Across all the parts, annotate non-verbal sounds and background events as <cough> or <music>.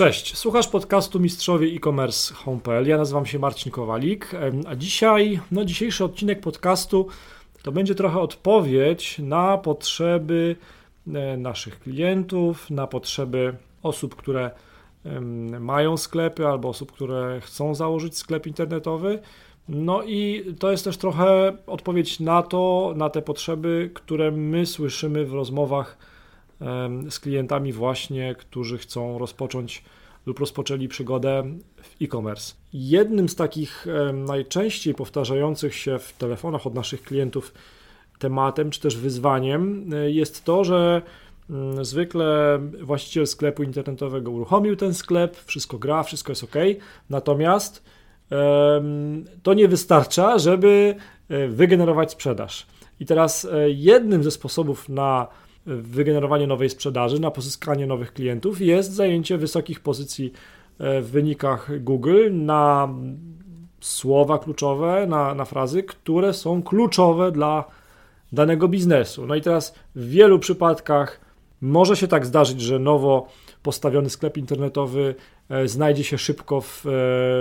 Cześć, słuchasz podcastu Mistrzowie e-commerce home.pl. Ja nazywam się Marcin Kowalik, a dzisiaj, no dzisiejszy odcinek podcastu to będzie trochę odpowiedź na potrzeby e, naszych klientów, na potrzeby osób, które mają sklepy albo osób, które chcą założyć sklep internetowy. No i to jest też trochę odpowiedź na to, na te potrzeby, które my słyszymy w rozmowach z klientami właśnie, którzy chcą rozpocząć lub rozpoczęli przygodę w e-commerce. Jednym z takich najczęściej powtarzających się w telefonach od naszych klientów tematem czy też wyzwaniem e, jest to, że mm, zwykle właściciel sklepu internetowego uruchomił ten sklep, wszystko gra, wszystko jest ok, natomiast to nie wystarcza, żeby e, wygenerować sprzedaż. I teraz e, jednym ze sposobów na wygenerowanie nowej sprzedaży, na pozyskanie nowych klientów jest zajęcie wysokich pozycji e, w wynikach Google na słowa kluczowe, na, na frazy, które są kluczowe dla danego biznesu. No i teraz w wielu przypadkach może się tak zdarzyć, że nowo postawiony sklep internetowy e, znajdzie się szybko w, e,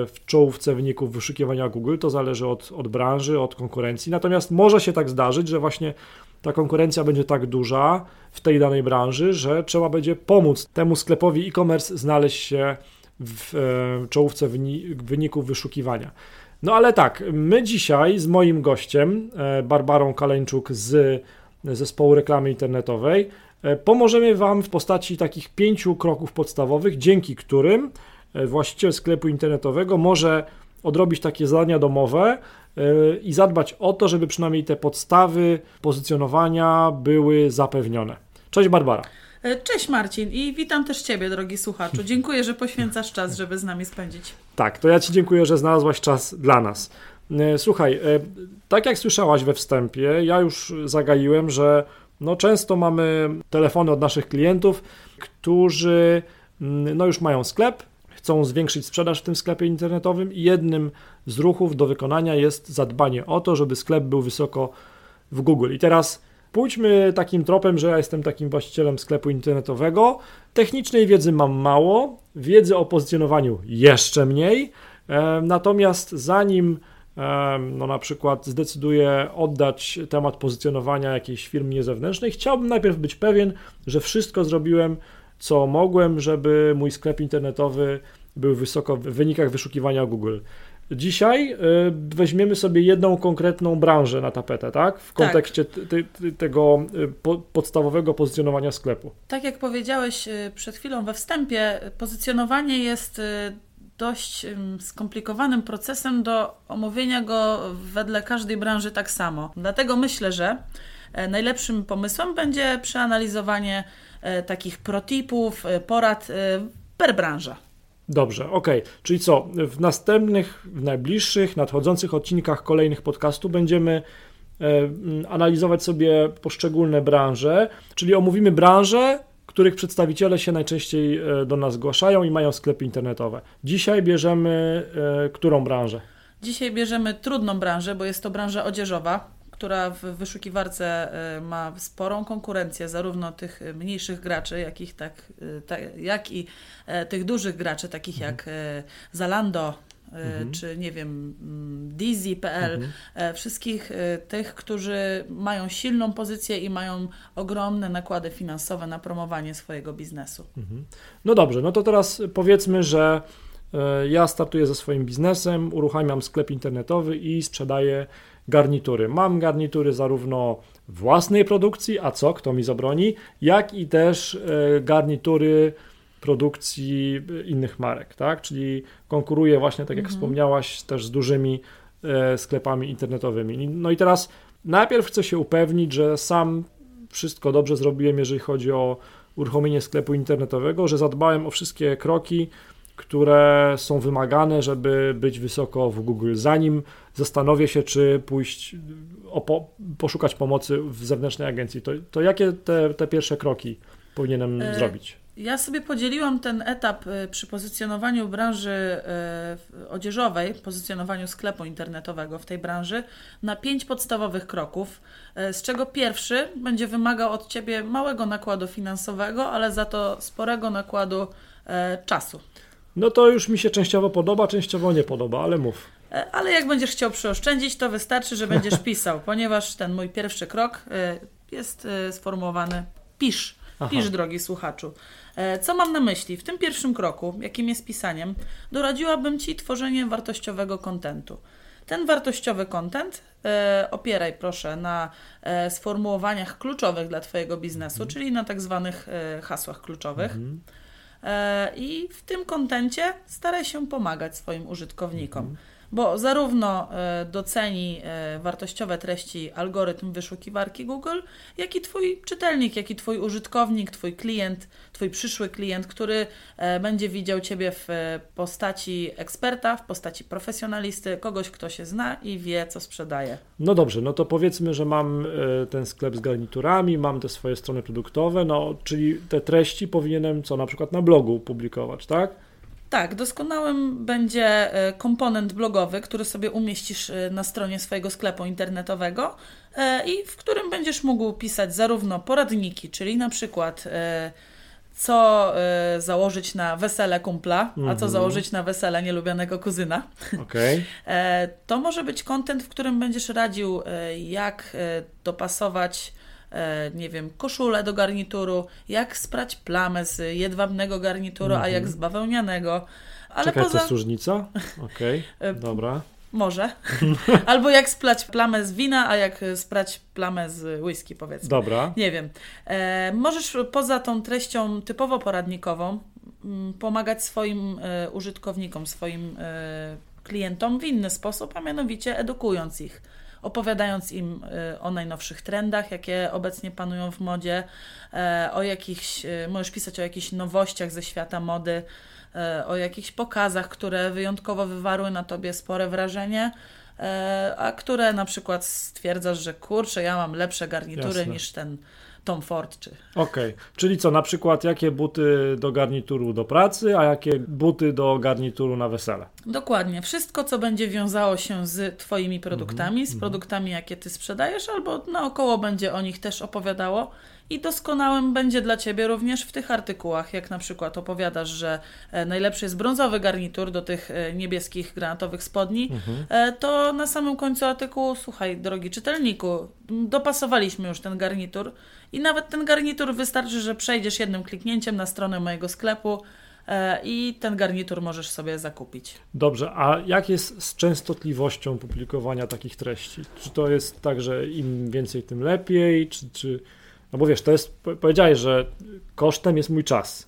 w czołówce wyników wyszukiwania Google. To zależy od, od branży, od konkurencji. Natomiast może się tak zdarzyć, że właśnie ta konkurencja będzie tak duża w tej danej branży, że trzeba będzie pomóc temu sklepowi e-commerce znaleźć się w e, czołówce wyników wyszukiwania. No ale tak, my dzisiaj z moim gościem, e, Barbarą Kaleńczuk z zespołu reklamy internetowej, e, pomożemy Wam w postaci takich pięciu kroków podstawowych, dzięki którym właściciel sklepu internetowego może odrobić takie zadania domowe, E, i zadbać o to, żeby przynajmniej te podstawy pozycjonowania były zapewnione. Cześć Barbara. E, cześć Marcin i witam też Ciebie, drogi słuchaczu. Dziękuję, że poświęcasz czas, żeby z nami spędzić. Tak, to ja Ci dziękuję, że znalazłaś czas dla nas. E, słuchaj, tak jak słyszałaś we wstępie, ja już zagaiłem, że no często mamy telefony od naszych klientów, którzy mm, no już mają sklep, chcą zwiększyć sprzedaż w tym sklepie internetowym i jednym z ruchów do wykonania jest zadbanie o to, żeby sklep był wysoko w Google. I teraz pójdźmy takim tropem, że ja jestem takim właścicielem sklepu internetowego. Technicznej wiedzy mam mało, wiedzy o pozycjonowaniu jeszcze mniej. Natomiast zanim no na przykład zdecyduję oddać temat pozycjonowania jakiejś firmie zewnętrznej, chciałbym najpierw być pewien, że wszystko zrobiłem, co mogłem, żeby mój sklep internetowy był wysoko w wynikach wyszukiwania Google. Dzisiaj y, weźmiemy sobie jedną konkretną branżę na tapetę, tak? W tak. kontekście tak. te, te, tego y, po, podstawowego pozycjonowania sklepu. Tak jak powiedziałeś y, przed chwilą we wstępie, pozycjonowanie jest dość skomplikowanym procesem do omówienia go wedle każdej branży tak samo. Dlatego myślę, że e, najlepszym pomysłem będzie przeanalizowanie takich protipów, e, porad per branża. Dobrze, ok. Czyli co? W następnych, w najbliższych, nadchodzących odcinkach kolejnych podcastu będziemy e, analizować sobie poszczególne branże, czyli omówimy branże, których przedstawiciele się najczęściej e, do nas zgłaszają i mają sklepy internetowe. Dzisiaj bierzemy e, którą branżę? Dzisiaj bierzemy trudną branżę, bo jest to branża odzieżowa która w wyszukiwarce e, ma sporą konkurencję, zarówno tych mniejszych graczy, jak, ich tak, e, tak, jak i e, tych dużych graczy, takich mhm. jak Zalando, Mhm. czy nie wiem, mm, Dizzy.pl, mhm. wszystkich tych, którzy mają silną pozycję i mają ogromne nakłady finansowe na promowanie swojego biznesu. Mhm. No dobrze, no to teraz powiedzmy, że ja startuję ze swoim biznesem, uruchamiam sklep internetowy i sprzedaję garnitury. Mam garnitury zarówno własnej produkcji, a co, kto mi zabroni, jak i też e, garnitury produkcji innych marek, tak? Czyli konkuruję właśnie, tak jak mhm. wspomniałaś, też z dużymi e, sklepami internetowymi. No i teraz najpierw chcę się upewnić, że sam wszystko dobrze zrobiłem, jeżeli chodzi o uruchomienie sklepu internetowego, że zadbałem o wszystkie kroki, które są wymagane, żeby być wysoko w Google. Zanim zastanowię się, czy pójść, po, poszukać pomocy w zewnętrznej agencji, to, to jakie te, te pierwsze kroki powinienem e, zrobić? Ja sobie podzieliłam ten etap e, przy pozycjonowaniu branży e, odzieżowej, pozycjonowaniu sklepu internetowego w tej branży na pięć podstawowych kroków, e, z czego pierwszy będzie wymagał od Ciebie małego nakładu finansowego, ale za to sporego nakładu czasu. No to już mi się częściowo podoba, częściowo nie podoba, ale mów. E, ale jak będziesz chciał przeoszczędzić, to wystarczy, że będziesz <laughs> pisał, ponieważ ten mój pierwszy krok e, jest e, sformułowany pisz. Aha. Pisz, drogi słuchaczu. Co mam na myśli? W tym pierwszym kroku, jakim jest pisaniem, doradziłabym Ci tworzenie wartościowego kontentu. Ten wartościowy kontent opieraj proszę na sformułowaniach kluczowych dla Twojego biznesu, czyli na tak zwanych hasłach kluczowych. E, I w tym kontencie staraj się pomagać swoim użytkownikom, bo zarówno e, doceni e, wartościowe treści algorytm wyszukiwarki Google, jak i Twój czytelnik, jak i Twój użytkownik, Twój klient, Twój przyszły klient, który e, będzie widział Ciebie w postaci eksperta, w postaci profesjonalisty, kogoś, kto się zna i wie, co sprzedaje. No dobrze, no to powiedzmy, że mam ten sklep z garniturami, mam te swoje strony produktowe, no czyli te treści powinienem co na przykład na blogu publikować, tak? Tak, doskonałym będzie e, komponent blogowy, który sobie umieścisz e, na stronie swojego sklepu internetowego e, i w którym będziesz mógł pisać zarówno poradniki, czyli na przykład co założyć na wesele kumpla, a co Mhm. założyć na wesele nielubianego kuzyna. E, To może być kontent, w którym będziesz radził, jak dopasować, nie wiem, koszulę do garnituru, jak sprać plamę z jedwabnego garnituru, a jak z bawełnianego. Ale Czekaj, poza... to jest różnica? <laughs> Okej, E, dobra. Może. <laughs> <laughs> Albo jak sprać plamę z wina, a jak e, sprać plamę z whisky, powiedzmy. Dobra. Nie wiem. E, możesz poza tą treścią typowo poradnikową mm, pomagać swoim e, użytkownikom, swoim e, klientom w inny sposób, a mianowicie edukując ich. Opowiadając im e, o najnowszych trendach, jakie obecnie panują w modzie, e, o jakichś, e, możesz pisać o jakichś nowościach ze świata mody, e, o jakichś pokazach, które wyjątkowo wywarły na tobie spore wrażenie, a które na przykład stwierdzasz, że kurczę, ja mam lepsze garnitury Jasne. niż ten Tom Ford, czy Okej, czyli co, na przykład jakie buty do garnituru do pracy, a jakie buty do garnituru na wesele? Dokładnie. Wszystko, co będzie wiązało się z Twoimi produktami, Mhm, z produktami, jakie Ty sprzedajesz, albo naokoło będzie o nich też opowiadało. I doskonałym będzie dla Ciebie również w tych artykułach, jak na przykład opowiadasz, że e, najlepszy jest brązowy garnitur do tych e, niebieskich, granatowych spodni, Mhm. e, to na samym końcu artykułu, słuchaj, drogi czytelniku, dopasowaliśmy już ten garnitur i nawet ten garnitur wystarczy, że przejdziesz jednym kliknięciem na stronę mojego sklepu i ten garnitur możesz sobie zakupić. Dobrze, a jak jest z częstotliwością publikowania takich treści? Czy to jest tak, że im więcej, tym lepiej? Czy, czy... No bo wiesz, to jest, po- powiedziałeś, że kosztem jest mój czas.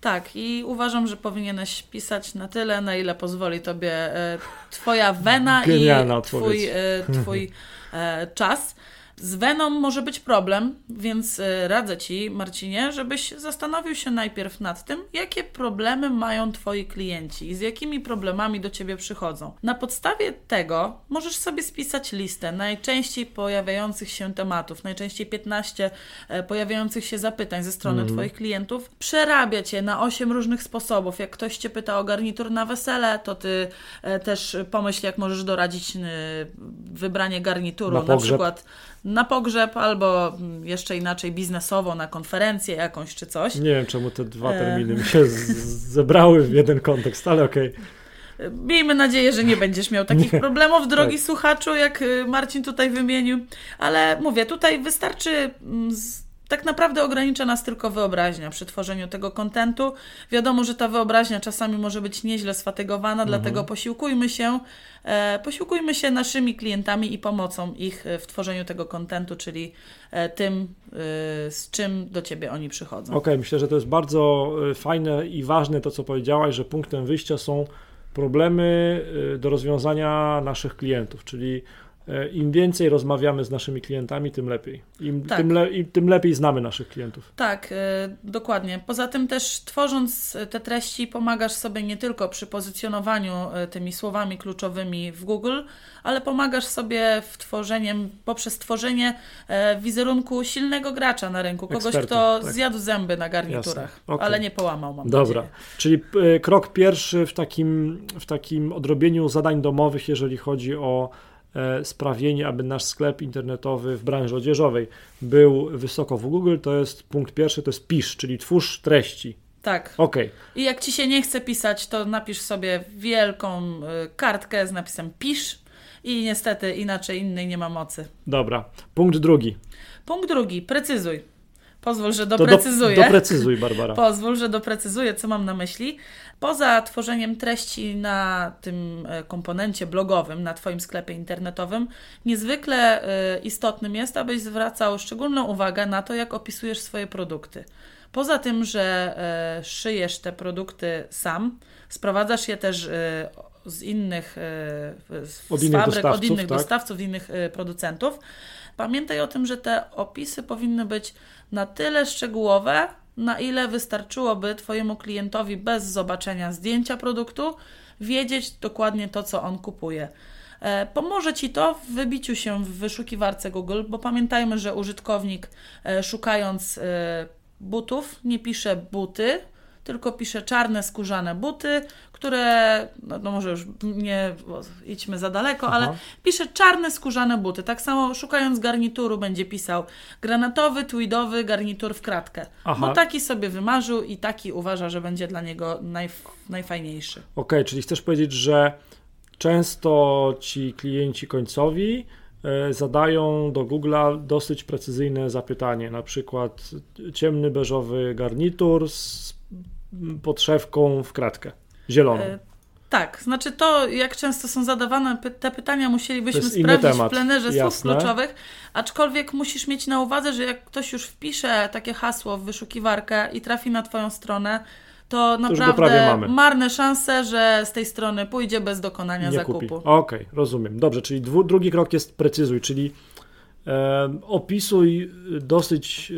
Tak, i uważam, że powinieneś pisać na tyle, na ile pozwoli tobie e, twoja wena Genialna i twój, e, twój e, czas. Z weną może być problem, więc e, radzę ci, Marcinie, żebyś zastanowił się najpierw nad tym, jakie problemy mają twoi klienci i z jakimi problemami do ciebie przychodzą. Na podstawie tego możesz sobie spisać listę najczęściej pojawiających się tematów, najczęściej 15 e, pojawiających się zapytań ze strony Twoich klientów, przerabiać je na 8 różnych sposobów. Jak ktoś Cię pyta o garnitur na wesele, to Ty e, też pomyśl, jak możesz doradzić wybranie garnituru, Na na, przykład na pogrzeb, albo jeszcze inaczej biznesowo, na konferencję jakąś czy coś. Nie wiem, czemu te dwa E. terminy mi się zebrały w jeden kontekst, ale okej. Miejmy nadzieję, że nie będziesz miał takich Nie. problemów, drogi Tak. słuchaczu, jak y, Marcin tutaj wymienił. Ale mówię, tutaj wystarczy. mm, z- Tak naprawdę ogranicza nas tylko wyobraźnia przy tworzeniu tego kontentu. Wiadomo, że ta wyobraźnia czasami może być nieźle sfatygowana, dlatego posiłkujmy się, e, posiłkujmy się naszymi klientami i pomocą ich e, w tworzeniu tego kontentu, czyli e, tym, e, z czym do ciebie oni przychodzą. Okej, myślę, że to jest bardzo y, fajne i ważne to, co powiedziałaś, że punktem wyjścia są problemy y, do rozwiązania naszych klientów, czyli im więcej rozmawiamy z naszymi klientami, tym lepiej. Im, Tak. tym, le, im, tym lepiej znamy naszych klientów. Tak, y, dokładnie. Poza tym też tworząc te treści pomagasz sobie nie tylko przy pozycjonowaniu y, tymi słowami kluczowymi w Google, ale pomagasz sobie w tworzeniem, poprzez tworzenie e, wizerunku silnego gracza na rynku, kogoś, Eksperta, kto tak. zjadł zęby na garniturach. Okej. ale nie połamał, mam Dobra, nadzieję. czyli krok pierwszy w takim, w takim odrobieniu zadań domowych, jeżeli chodzi o e, sprawienie, aby nasz sklep internetowy w branży odzieżowej był wysoko w Google, to jest punkt pierwszy, to jest pisz, czyli twórz treści. Tak. Okej. I jak ci się nie chce pisać, to napisz sobie wielką y, kartkę z napisem pisz i niestety inaczej innej nie ma mocy. Dobra. Punkt drugi. Punkt drugi, precyzuj. Pozwól, że doprecyzuję. Do, doprecyzuj, Barbara. <laughs> Pozwól, że doprecyzuję, co mam na myśli. Poza tworzeniem treści na tym e, komponencie blogowym, na Twoim sklepie internetowym, niezwykle e, istotnym jest, abyś zwracał szczególną uwagę na to, jak opisujesz swoje produkty. Poza tym, że e, szyjesz te produkty sam, sprowadzasz je też z innych, z Od innych fabryk, od innych tak? dostawców, innych producentów. Pamiętaj o tym, że te opisy powinny być na tyle szczegółowe, na ile wystarczyłoby Twojemu klientowi bez zobaczenia zdjęcia produktu wiedzieć dokładnie to, co on kupuje. E, Pomoże Ci to w wybiciu się w wyszukiwarce Google, bo pamiętajmy, że użytkownik e, szukając e, butów nie pisze buty, tylko pisze czarne skórzane buty, które, no, no może już nie idźmy za daleko, ale Aha. pisze czarne skórzane buty. Tak samo szukając garnituru będzie pisał granatowy, tweedowy garnitur w kratkę. Aha. Bo taki sobie wymarzył i taki uważa, że będzie dla niego najf- najfajniejszy. Okej, czyli chcesz powiedzieć, że często ci klienci końcowi e, zadają do Google'a dosyć precyzyjne zapytanie, na przykład ciemny beżowy garnitur z podszewką w kratkę, zieloną. E, Tak, znaczy to, jak często są zadawane py- te pytania, musielibyśmy To sprawdzić w plenerze słów jasne. kluczowych, aczkolwiek musisz mieć na uwadze, że jak ktoś już wpisze takie hasło w wyszukiwarkę i trafi na Twoją stronę, to naprawdę mamy. marne szanse, że z tej strony pójdzie bez dokonania nie zakupu. Okej, rozumiem. Dobrze, czyli drugi krok jest precyzuj, czyli opisuj dosyć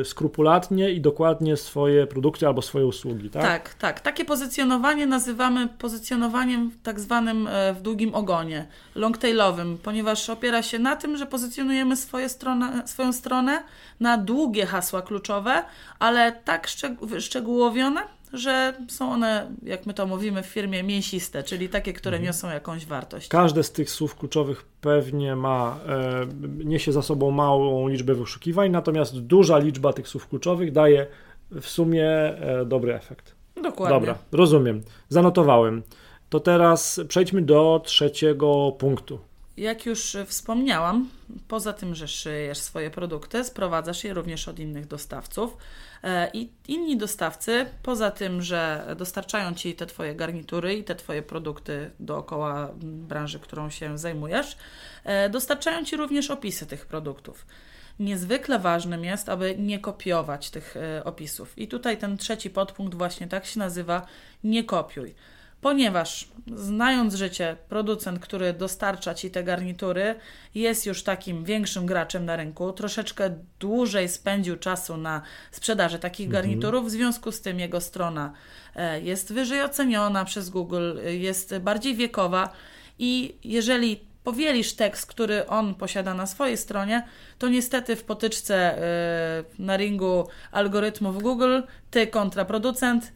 e, skrupulatnie i dokładnie swoje produkty albo swoje usługi, tak? Tak, tak. Takie pozycjonowanie nazywamy pozycjonowaniem tak zwanym e, w długim ogonie, longtailowym, ponieważ opiera się na tym, że pozycjonujemy swoje stronę, swoją stronę na długie hasła kluczowe, ale tak szczeg- wyszczegółowione, że są one, jak my to mówimy w firmie, mięsiste, czyli takie, które Mhm. niosą jakąś wartość. Każde z tych słów kluczowych pewnie ma, e, niesie za sobą małą liczbę wyszukiwań, natomiast duża liczba tych słów kluczowych daje w sumie e, dobry efekt. Dokładnie. Dobra, rozumiem. Zanotowałem. To teraz przejdźmy do trzeciego punktu. Jak już e, wspomniałam, poza tym, że szyjesz swoje produkty, sprowadzasz je również od innych dostawców. E, I inni dostawcy, poza tym, że dostarczają ci te Twoje garnitury i te Twoje produkty dookoła branży, którą się zajmujesz, e, dostarczają ci również opisy tych produktów. Niezwykle ważnym jest, aby nie kopiować tych opisów. I tutaj ten trzeci podpunkt właśnie tak się nazywa: nie kopiuj. Ponieważ znając życie, producent, który dostarcza ci te garnitury, jest już takim większym graczem na rynku, troszeczkę dłużej spędził czasu na sprzedaży takich garniturów, w związku z tym jego strona e, jest wyżej oceniona przez Google, e, jest bardziej wiekowa i jeżeli powielisz tekst, który on posiada na swojej stronie, to niestety w potyczce e, na ringu algorytmów Google, ty kontra producent,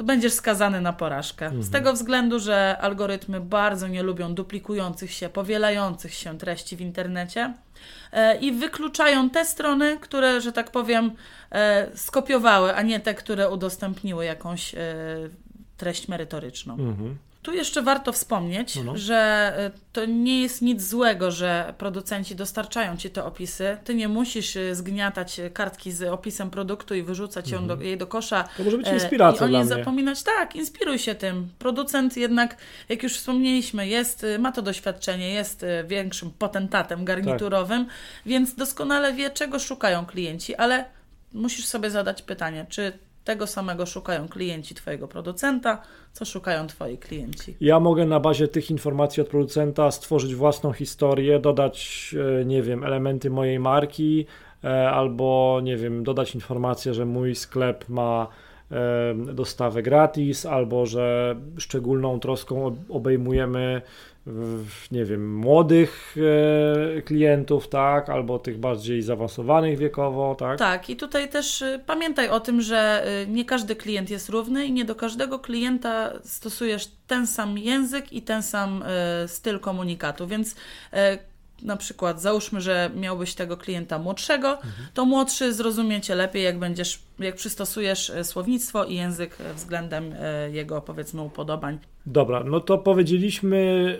to będziesz skazany na porażkę. Z tego względu, że algorytmy bardzo nie lubią duplikujących się, powielających się treści w internecie e, i wykluczają te strony, które, że tak powiem, e, skopiowały, a nie te, które udostępniły jakąś e, treść merytoryczną. Mhm. Tu jeszcze warto wspomnieć, No, no. że y, to nie jest nic złego, że producenci dostarczają ci te opisy. Ty nie musisz y, zgniatać kartki z opisem produktu i wyrzucać ją do, jej do kosza. Mhm. To może być e, inspiracja I o niej zapominać. Tak, inspiruj się tym. Producent jednak, jak już wspomnieliśmy, jest, ma to doświadczenie, jest większym potentatem garniturowym, Tak. więc doskonale wie, czego szukają klienci, ale musisz sobie zadać pytanie, czy tego samego szukają klienci Twojego producenta, co szukają Twoi klienci. Ja mogę na bazie tych informacji od producenta stworzyć własną historię, dodać, e, nie wiem, elementy mojej marki, e, albo, nie wiem, dodać informację, że mój sklep ma e, dostawę gratis, albo że szczególną troską ob- obejmujemy, nie wiem, młodych e, klientów, tak, albo tych bardziej zaawansowanych wiekowo, tak. Tak, i tutaj też y, pamiętaj o tym, że y, nie każdy klient jest równy i nie do każdego klienta stosujesz ten sam język i ten sam y, styl komunikatu, więc y, na przykład załóżmy, że miałbyś tego klienta młodszego, to młodszy zrozumie Cię lepiej, jak będziesz, jak przystosujesz e, słownictwo i język e, względem e, jego, powiedzmy, upodobań. Dobra, no to powiedzieliśmy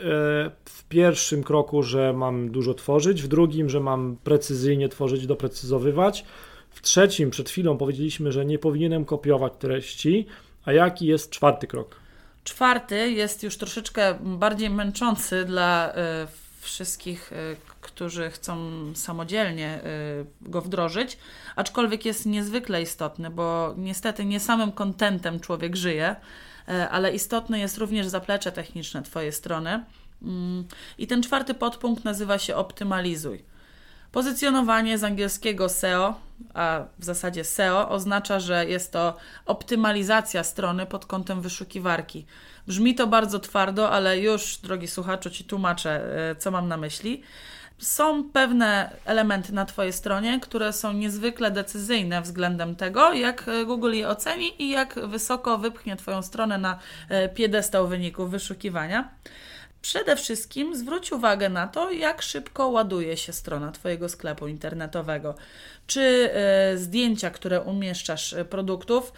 w pierwszym kroku, że mam dużo tworzyć, w drugim, że mam precyzyjnie tworzyć, doprecyzowywać. W trzecim, przed chwilą powiedzieliśmy, że nie powinienem kopiować treści. A jaki jest czwarty krok? Czwarty jest już troszeczkę bardziej męczący dla wszystkich, y, którzy chcą samodzielnie y, go wdrożyć, aczkolwiek jest niezwykle istotny, bo niestety nie samym kontentem człowiek żyje, y, ale istotne jest również zaplecze techniczne Twojej strony. Mm, I ten czwarty podpunkt nazywa się optymalizuj. Pozycjonowanie z angielskiego SEO, a w zasadzie SEO, oznacza, że jest to optymalizacja strony pod kątem wyszukiwarki. Brzmi to bardzo twardo, ale już, drogi słuchaczu, ci tłumaczę, e, co mam na myśli. Są pewne elementy na Twojej stronie, które są niezwykle decyzyjne względem tego, jak Google je oceni i jak wysoko wypchnie Twoją stronę na e, piedestał wyników wyszukiwania. Przede wszystkim zwróć uwagę na to, jak szybko ładuje się strona Twojego sklepu internetowego. Czy zdjęcia, które umieszczasz produktów,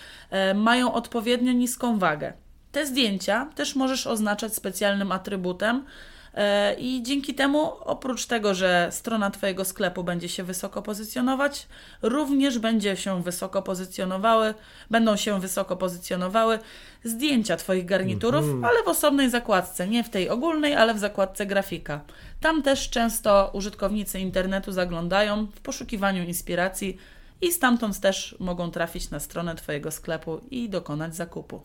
mają odpowiednio niską wagę. Te zdjęcia też możesz oznaczać specjalnym atrybutem. E, I dzięki temu, oprócz tego, że strona Twojego sklepu będzie się wysoko pozycjonować, również będzie się wysoko pozycjonowały, będą się wysoko pozycjonowały zdjęcia Twoich garniturów, mm -hmm. ale w osobnej zakładce, nie w tej ogólnej, ale w zakładce grafika. Tam też często użytkownicy internetu zaglądają w poszukiwaniu inspiracji i stamtąd też mogą trafić na stronę Twojego sklepu i dokonać zakupu.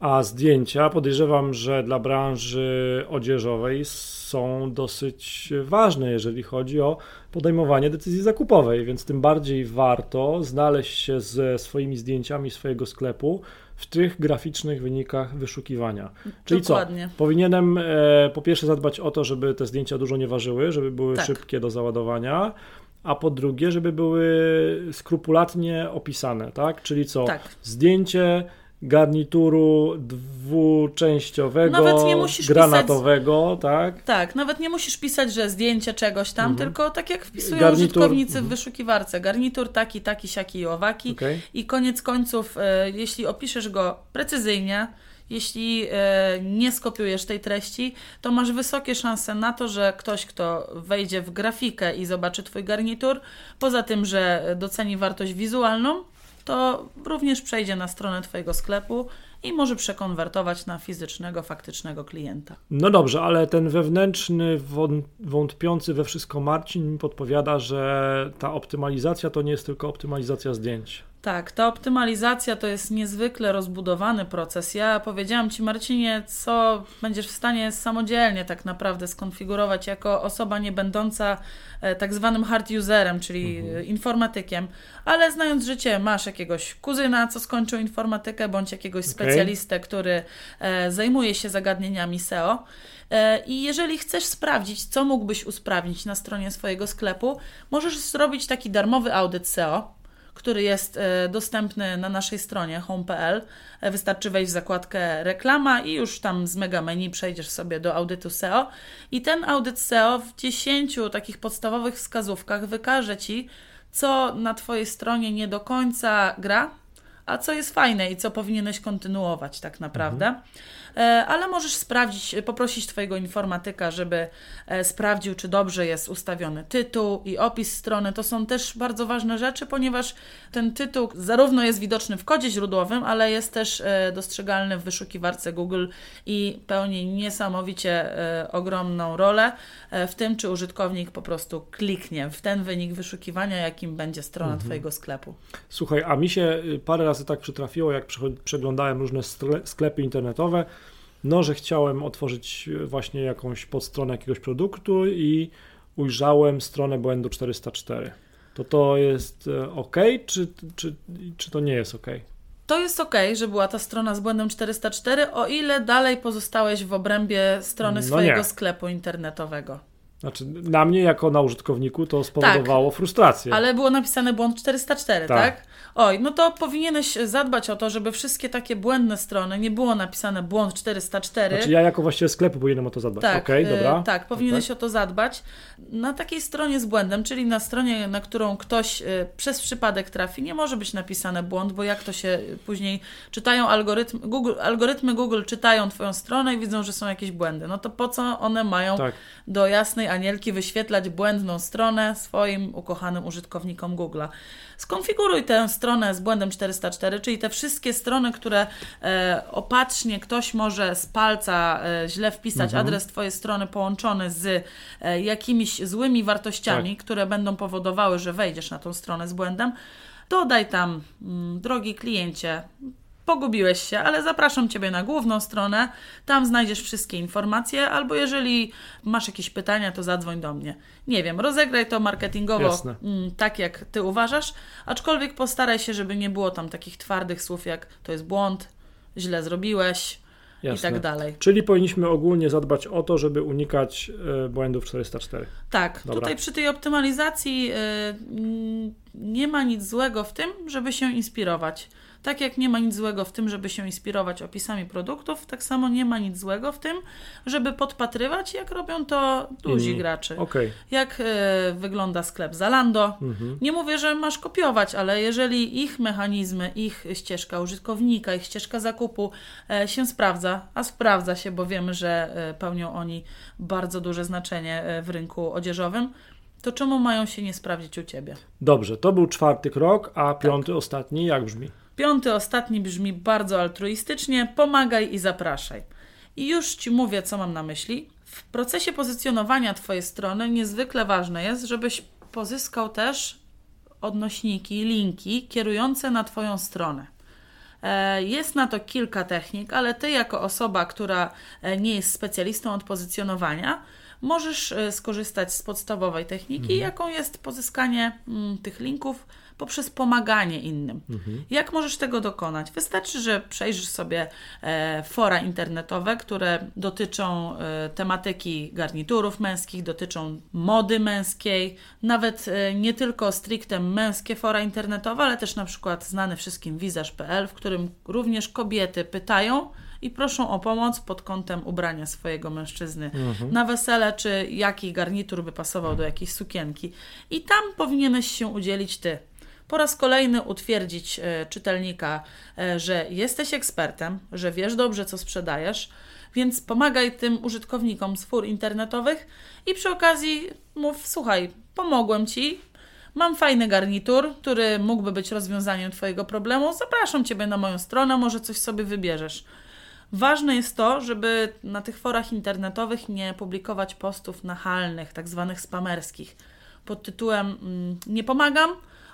A zdjęcia podejrzewam, że dla branży odzieżowej są dosyć ważne, jeżeli chodzi o podejmowanie decyzji zakupowej, więc tym bardziej warto znaleźć się ze swoimi zdjęciami swojego sklepu w tych graficznych wynikach wyszukiwania. Czyli Dokładnie. co? Powinienem e, po pierwsze zadbać o to, żeby te zdjęcia dużo nie ważyły, żeby były tak. szybkie do załadowania a po drugie, żeby były skrupulatnie opisane, tak? Czyli co? Tak. Zdjęcie, garnituru dwuczęściowego, granatowego, pisać, tak? Tak, nawet nie musisz pisać, że zdjęcie czegoś tam, mhm. tylko tak jak wpisują Garnitur, użytkownicy w mhm. wyszukiwarce. Garnitur taki, taki, siaki i owaki. Okay. I koniec końców, e, jeśli opiszesz go precyzyjnie, jeśli e, nie skopiujesz tej treści, to masz wysokie szanse na to, że ktoś, kto wejdzie w grafikę i zobaczy Twój garnitur, poza tym, że doceni wartość wizualną, to również przejdzie na stronę Twojego sklepu i może przekonwertować na fizycznego, faktycznego klienta. No dobrze, ale ten wewnętrzny, wątpiący we wszystko Marcin podpowiada, że ta optymalizacja to nie jest tylko optymalizacja zdjęć. Tak, ta optymalizacja to jest niezwykle rozbudowany proces. Ja powiedziałam Ci, Marcinie, co będziesz w stanie samodzielnie tak naprawdę skonfigurować jako osoba nie będąca e, tak zwanym hard userem, czyli mhm. informatykiem, ale znając życie, masz jakiegoś kuzyna, co skończył informatykę, bądź jakiegoś okay. specjalistę, który e, zajmuje się zagadnieniami SEO. E, I jeżeli chcesz sprawdzić, co mógłbyś usprawnić na stronie swojego sklepu, możesz zrobić taki darmowy audyt SEO który jest e, dostępny na naszej stronie home.pl. E, wystarczy wejść w zakładkę reklama i już tam z mega menu przejdziesz sobie do audytu SEO. I ten audyt SEO w 10 takich podstawowych wskazówkach wykaże Ci, co na Twojej stronie nie do końca gra, a co jest fajne i co powinieneś kontynuować tak naprawdę. Mhm. E, ale możesz sprawdzić, poprosić Twojego informatyka, żeby e, sprawdził, czy dobrze jest ustawiony tytuł i opis strony. To są też bardzo ważne rzeczy, ponieważ ten tytuł zarówno jest widoczny w kodzie źródłowym, ale jest też e, dostrzegalny w wyszukiwarce Google i pełni niesamowicie ogromną rolę w tym, czy użytkownik po prostu kliknie w ten wynik wyszukiwania, jakim będzie strona mhm. Twojego sklepu. Słuchaj, a mi się y, parę razy tak przytrafiło, jak przeglądałem różne sklepy internetowe, no, że chciałem otworzyć e, właśnie jakąś podstronę jakiegoś produktu i ujrzałem stronę błędu 404. To to jest e, ok, czy, czy, czy to nie jest ok? To jest ok, że była ta strona z błędem 404, o ile dalej pozostałeś w obrębie strony no swojego nie. sklepu internetowego. Znaczy, na mnie jako na użytkowniku to spowodowało tak, frustrację. Ale było napisane błąd 404, tak. tak? Oj, no to powinieneś zadbać o to, żeby wszystkie takie błędne strony nie było napisane błąd 404. Znaczy ja jako właściciel sklepu powinienem o to zadbać. Tak, okay, dobra. tak, powinieneś okay. o to zadbać. Na takiej stronie z błędem, czyli na stronie, na którą ktoś y, przez przypadek trafi, nie może być napisane błąd, bo jak to się później czytają algorytmy Google, algorytmy Google czytają twoją stronę i widzą, że są jakieś błędy. No to po co one mają tak. do jasnej anielki wyświetlać błędną stronę swoim ukochanym użytkownikom Google'a? Skonfiguruj tę stronę z błędem 404, czyli te wszystkie strony, które e, opatrznie ktoś może z palca e, źle wpisać mhm. adres Twojej strony połączony z e, jakimiś złymi wartościami, tak. które będą powodowały, że wejdziesz na tą stronę z błędem. Dodaj tam, mm, drogi kliencie, pogubiłeś się, ale zapraszam Ciebie na główną stronę, tam znajdziesz wszystkie informacje, albo jeżeli masz jakieś pytania, to zadzwoń do mnie. Nie wiem, rozegraj to marketingowo mm, tak, jak Ty uważasz, aczkolwiek postaraj się, żeby nie było tam takich twardych słów jak to jest błąd, źle zrobiłeś, Jasne. i tak dalej. Czyli powinniśmy ogólnie zadbać o to, żeby unikać y, błędów 404. Tak, Dobra. tutaj przy tej optymalizacji y, nie ma nic złego w tym, żeby się inspirować. Tak jak nie ma nic złego w tym, żeby się inspirować opisami produktów, tak samo nie ma nic złego w tym, żeby podpatrywać, jak robią to duzi mm, gracze. Okay. Jak y, wygląda sklep Zalando. Mm-hmm. Nie mówię, że masz kopiować, ale jeżeli ich mechanizmy, ich ścieżka użytkownika, ich ścieżka zakupu y, się sprawdza, a sprawdza się, bo wiemy, że y, pełnią oni bardzo duże znaczenie w rynku odzieżowym, to czemu mają się nie sprawdzić u Ciebie? Dobrze, to był czwarty krok, a piąty, tak. ostatni, jak brzmi? Piąty, ostatni brzmi bardzo altruistycznie: pomagaj i zapraszaj. I już Ci mówię, co mam na myśli. W procesie pozycjonowania Twojej strony niezwykle ważne jest, żebyś pozyskał też odnośniki, linki kierujące na Twoją stronę. E, jest na to kilka technik, ale Ty, jako osoba, która e, nie jest specjalistą od pozycjonowania, możesz e, skorzystać z podstawowej techniki, mhm. jaką jest pozyskanie mm, tych linków poprzez pomaganie innym. Mhm. Jak możesz tego dokonać? Wystarczy, że przejrzysz sobie e, fora internetowe, które dotyczą e, tematyki garniturów męskich, dotyczą mody męskiej, nawet e, nie tylko stricte męskie fora internetowe, ale też na przykład znany wszystkim wizerz.pl, w którym również kobiety pytają, i proszą o pomoc pod kątem ubrania swojego mężczyzny mhm. na wesele, czy jaki garnitur by pasował do jakiejś sukienki. I tam powinieneś się udzielić ty po raz kolejny utwierdzić e, czytelnika, e, że jesteś ekspertem, że wiesz dobrze, co sprzedajesz, więc pomagaj tym użytkownikom z fur internetowych i przy okazji mów: Słuchaj, pomogłem ci. Mam fajny garnitur, który mógłby być rozwiązaniem Twojego problemu. Zapraszam Ciebie na moją stronę, może coś sobie wybierzesz. Ważne jest to, żeby na tych forach internetowych nie publikować postów nachalnych, tak zwanych spamerskich, pod tytułem mm, Nie pomagam,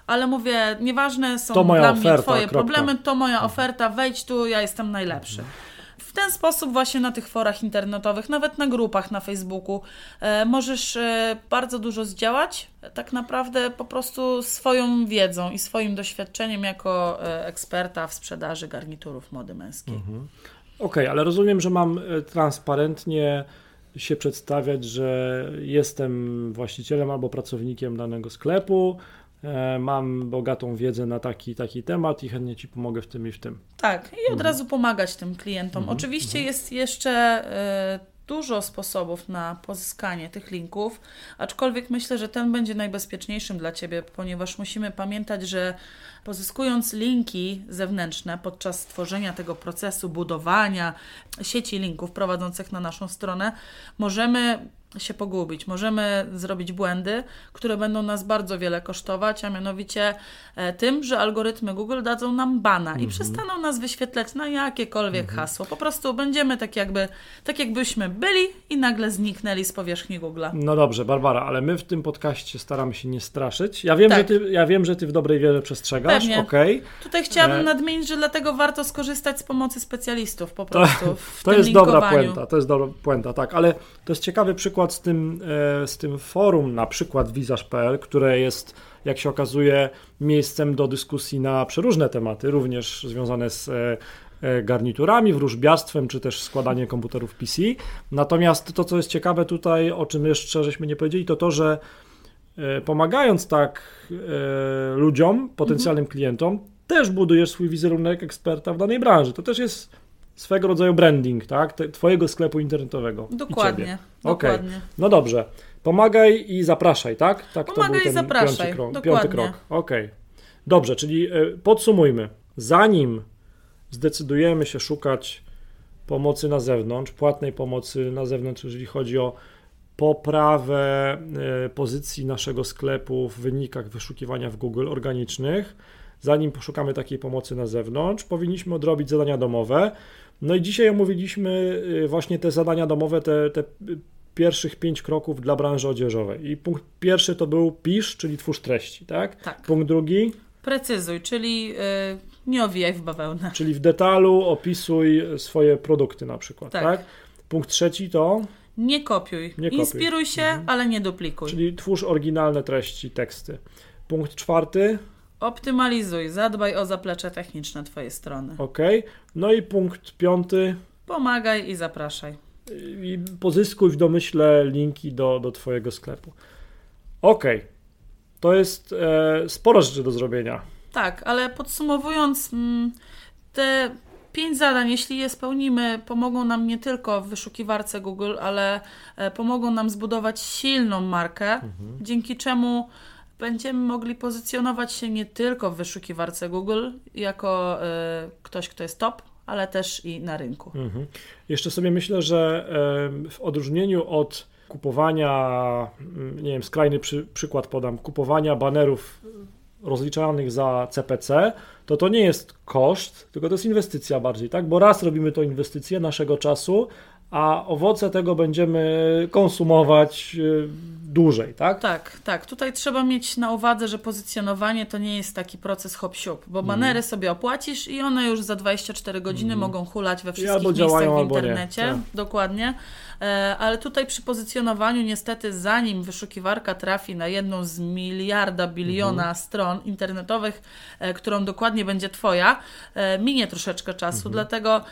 ale mówię, nieważne są to dla oferta, mnie Twoje kropka. problemy, to moja mhm. oferta, wejdź tu, ja jestem najlepszy. W ten sposób właśnie na tych forach internetowych, nawet na grupach na Facebooku, e, możesz e, bardzo dużo zdziałać, tak naprawdę po prostu swoją wiedzą i swoim doświadczeniem jako e, eksperta w sprzedaży garniturów mody męskiej. Mhm. Okej, okay, ale rozumiem, że mam e, transparentnie się przedstawiać, że jestem właścicielem albo pracownikiem danego sklepu, E, mam bogatą wiedzę na taki taki temat i chętnie Ci pomogę w tym i w tym. Tak, i od mhm. razu pomagać tym klientom. Mhm. Oczywiście mhm. jest jeszcze e, dużo sposobów na pozyskanie tych linków, aczkolwiek myślę, że ten będzie najbezpieczniejszym dla Ciebie, ponieważ musimy pamiętać, że pozyskując linki zewnętrzne podczas tworzenia tego procesu budowania sieci linków prowadzących na naszą stronę, możemy się pogubić. Możemy zrobić błędy, które będą nas bardzo wiele kosztować, a mianowicie e, tym, że algorytmy Google dadzą nam bana i mhm. przestaną nas wyświetlać na jakiekolwiek mhm. hasło. Po prostu będziemy tak jakby, tak jakbyśmy byli i nagle zniknęli z powierzchni Google. No dobrze, Barbara, ale my w tym podcaście staramy się nie straszyć. Ja wiem, tak. że, ty, ja wiem że ty w dobrej wierze przestrzegasz. Pewnie. Okay. Tutaj chciałabym e... nadmienić, że dlatego warto skorzystać z pomocy specjalistów po prostu. <laughs> To, to jest dobra puenta, to jest dobra puenta, tak, ale to jest ciekawy przykład przykład z tym, e, z tym forum, na przykład wizarz.pl, które jest, jak się okazuje, miejscem do dyskusji na przeróżne tematy, również związane z e, e, garniturami, wróżbiarstwem, czy też składaniem komputerów PC. Natomiast to, co jest ciekawe tutaj, o czym jeszcze żeśmy nie powiedzieli, to to, że pomagając tak ludziom, potencjalnym klientom, też budujesz swój wizerunek eksperta w danej branży. To też jest swego rodzaju branding, tak? Twojego sklepu internetowego. Dokładnie. Okej. dokładnie. No dobrze. Pomagaj i zapraszaj, tak? tak Pomagaj to był i zapraszaj, piąty krok. dokładnie. Piąty krok. Okej. Dobrze, czyli y, podsumujmy. Zanim zdecydujemy się szukać pomocy na zewnątrz, płatnej pomocy na zewnątrz, jeżeli chodzi o poprawę y, pozycji naszego sklepu w wynikach wyszukiwania w Google organicznych, zanim poszukamy takiej pomocy na zewnątrz, powinniśmy odrobić zadania domowe. No i dzisiaj omówiliśmy y, właśnie te zadania domowe, te, te pierwszych pięć kroków dla branży odzieżowej. I punkt pierwszy to był pisz, czyli twórz treści, tak? Tak. Punkt drugi, Precyzuj, czyli y, nie owijaj w bawełnę. czyli w detalu opisuj swoje produkty na przykład, tak? Tak. Punkt trzeci to, Nie kopiuj. Nie kopiuj. Inspiruj się, ale nie duplikuj. czyli twórz oryginalne treści, teksty. Punkt czwarty, Optymalizuj, zadbaj o zaplecze techniczne Twojej strony. ok. No i punkt piąty, Pomagaj i zapraszaj. i pozyskuj w domyśle linki do, do Twojego sklepu. Ok, to jest e, sporo rzeczy do zrobienia. Tak, ale podsumowując, mm, te pięć zadań, jeśli je spełnimy, pomogą nam nie tylko w wyszukiwarce Google, ale e, pomogą nam zbudować silną markę, dzięki czemu będziemy mogli pozycjonować się nie tylko w wyszukiwarce Google jako e, ktoś, kto jest top, ale też i na rynku. Mhm. Jeszcze sobie myślę, że em, w odróżnieniu od kupowania, mm, nie wiem, skrajny przy, przykład podam, kupowania banerów rozliczanych za CPC, to to nie jest koszt, tylko to jest inwestycja bardziej, tak? Bo raz robimy to inwestycję naszego czasu, a owoce tego będziemy konsumować y, dłużej, tak? Tak, tak. Tutaj trzeba mieć na uwadze, że pozycjonowanie to nie jest taki proces hop siup, bo banery sobie opłacisz i one już za 24 godziny mogą hulać we wszystkich albo miejscach działają, w albo nie. internecie. Tak. Dokładnie. E, ale tutaj przy pozycjonowaniu niestety zanim wyszukiwarka trafi na jedną z miliarda, biliona Mhm. stron internetowych, e, którą dokładnie będzie Twoja, e, minie troszeczkę czasu, Mhm. dlatego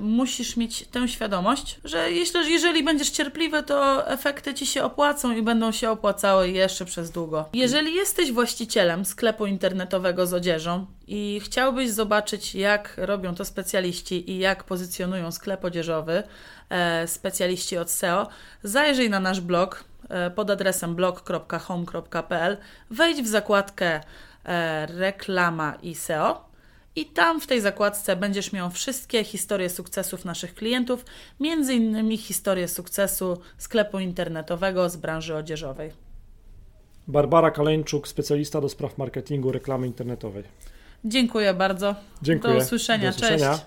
musisz mieć tę świadomość, że jeśli, jeżeli będziesz cierpliwy, to efekty Ci się opłacą i będą się opłacały jeszcze przez długo. Jeżeli jesteś właścicielem sklepu internetowego z odzieżą i chciałbyś zobaczyć, jak robią to specjaliści i jak pozycjonują sklep odzieżowy, specjaliści od SEO, zajrzyj na nasz blog e, pod adresem blog.home.pl, wejdź w zakładkę e, reklama i SEO i tam w tej zakładce będziesz miał wszystkie historie sukcesów naszych klientów, między innymi historię sukcesu sklepu internetowego z branży odzieżowej. Barbara Kaleńczuk, specjalista do spraw marketingu reklamy internetowej. Dziękuję bardzo. Dziękuję. Do usłyszenia. Do usłyszenia. Cześć.